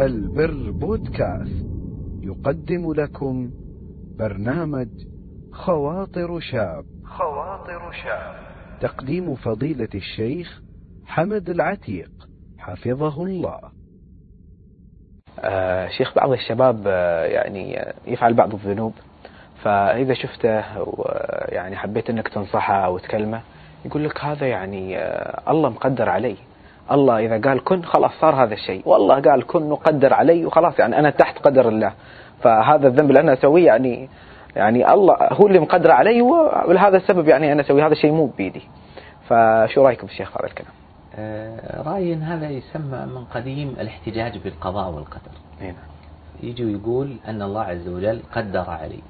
البر بودكاست. يقدم لكم برنامج خواطر شاب. خواطر شاب. تقديم فضيلة الشيخ حمد العتيق. حفظه الله. آه شيخ بعض الشباب آه يعني يفعل بعض الذنوب. فإذا شفته يعني حبيت أنك تنصحه أو تكلمه يقول لك هذا يعني آه الله مقدر علي الله إذا قال كن خلاص صار هذا الشيء. والله قال كن وقدر علي وخلاص يعني أنا تحت قدر الله. فهذا الذنب اللي أنا أسويه يعني يعني الله هو اللي مقدر علي ولهذا السبب يعني أنا أسوي هذا الشيء مو بيدي فشو رأيكم في الشيخ هذا الكلام؟ آه رأيي هذا يسمى من قديم الاحتجاج بالقضاء والقدر. هنا. يجي ويقول أن الله عز وجل قدر علي.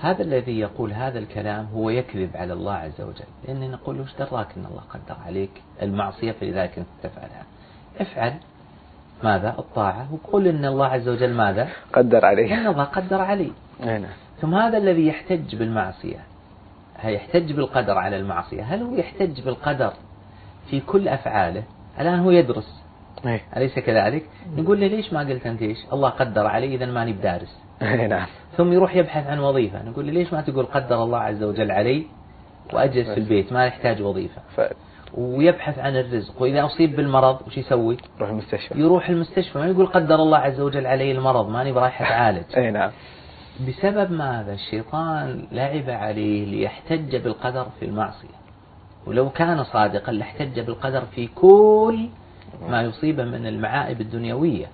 هذا الذي يقول هذا الكلام هو يكذب على الله عز وجل لأن نقول وش دراك أن الله قدر عليك؟ المعصية فلذلك أنت تفعلها. افعل. ماذا؟ الطاعة. وقل أن الله عز وجل ماذا؟ قدر علي أن الله قدر علي هنا. ثم هذا الذي يحتج بالمعصية. يحتج بالقدر على المعصية؟ هل هو يحتج بالقدر في كل أفعاله؟ الآن هو يدرس. أليس كذلك؟ نقول له ليش ما قلت أنت إيش؟ الله قدر علي إذا ماني بدارس. نعم. ثم يروح يبحث عن وظيفة. نقول له ليش ما تقول قدر الله عز وجل علي وأجلس في البيت؟ ما يحتاج وظيفة. ف... ويبحث عن الرزق. وإذا أصيب بالمرض وش يسوي؟ روح المستشفى. يروح المستشفى. ما يقول قدر الله عز وجل علي المرض ماني برايح أتعالج. إي نعم. بسبب ماذا؟ الشيطان لعب عليه ليحتج بالقدر في المعصية. ولو كان صادقا لاحتج بالقدر في كل ما يصيبه من المعائب الدنيوية.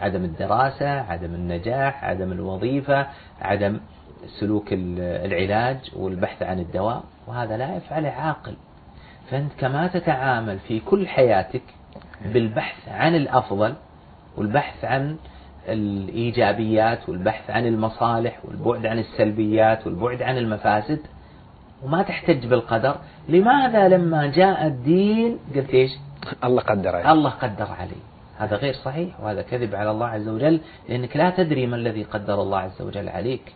عدم الدراسة عدم النجاح عدم الوظيفة عدم سلوك العلاج والبحث عن الدواء وهذا لا يفعله عاقل. فأنت كما تتعامل في كل حياتك بالبحث عن الأفضل والبحث عن الإيجابيات والبحث عن المصالح والبعد عن السلبيات والبعد عن المفاسد وما تحتج بالقدر. لماذا لما جاء الدين قلت إيش؟ الله قدر علي الله قدر علي هذا غير صحيح وهذا كذب على الله عز وجل لأنك لا تدري ما الذي قدر الله عز وجل عليك.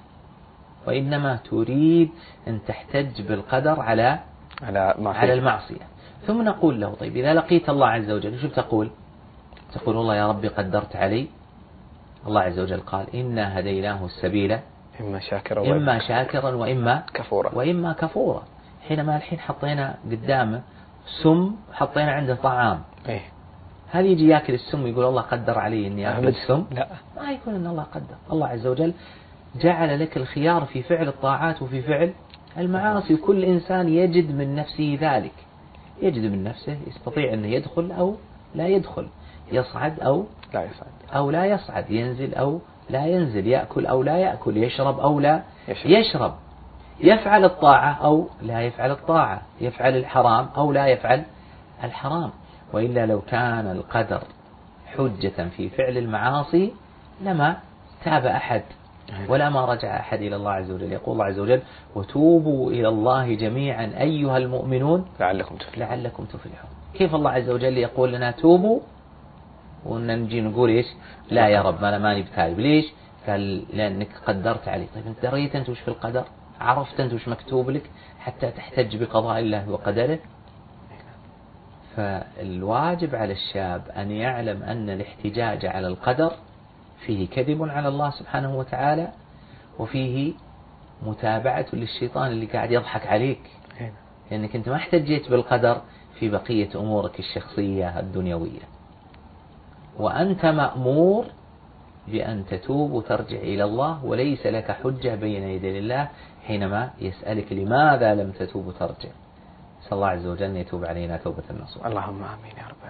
وإنما تريد أن تحتج بالقدر على على معصية. على المعصية. ثم نقول له طيب إذا لقيت الله عز وجل شو بتقول تقول والله يا ربي قدرت علي. الله عز وجل قال إنا هديناه السبيل. إما شاكرا إما وإما شاكرا وإما كفورا. وإما كفورا. حينما الحين حطينا قدامه سم حطينا عنده طعام. إيه. هل يجي ياكل السم ويقول الله قدر علي إني أكل. السم؟ لا ما يكون إن الله قدر، الله عز وجل جعل لك الخيار في فعل الطاعات وفي فعل المعاصي، وكل إنسان يجد من نفسه ذلك. يجد من نفسه يستطيع انه يدخل أو لا يدخل، يصعد أو لا يصعد أو لا يصعد، ينزل أو لا ينزل، يأكل أو لا يأكل، يشرب أو لا يشرب. يشرب. يفعل الطاعة أو لا يفعل الطاعة يفعل الحرام أو لا يفعل الحرام وإلا لو كان القدر حجة في فعل المعاصي لما تاب أحد ولا ما رجع أحد إلى الله عز وجل. يقول الله عز وجل وتوبوا إلى الله جميعا أيها المؤمنون لعلكم تفلحون. لعلكم تفلحون. كيف الله عز وجل يقول لنا توبوا؟ ونجي نقول إيش؟ لا يا رب أنا ماني بتائب ليش؟ قال لأنك قدرت علي. طيب أنت دريت أنت وش في القدر؟ عرفت أنت وش مكتوب لك حتى تحتج بقضاء الله وقدره؟ فالواجب على الشاب أن يعلم أن الاحتجاج على القدر فيه كذب على الله سبحانه وتعالى وفيه متابعة للشيطان اللي قاعد يضحك عليك. إيه. لأنك أنت ما احتجيت بالقدر في بقية أمورك الشخصية الدنيوية. وأنت مأمور بأن تتوب وترجع إلى الله وليس لك حجة بين يدي الله حينما يسألك لماذا لم تتوب وترجع. نسأل الله عز وجل أن يتوب علينا توبة النصوح. اللهم آمين يا رب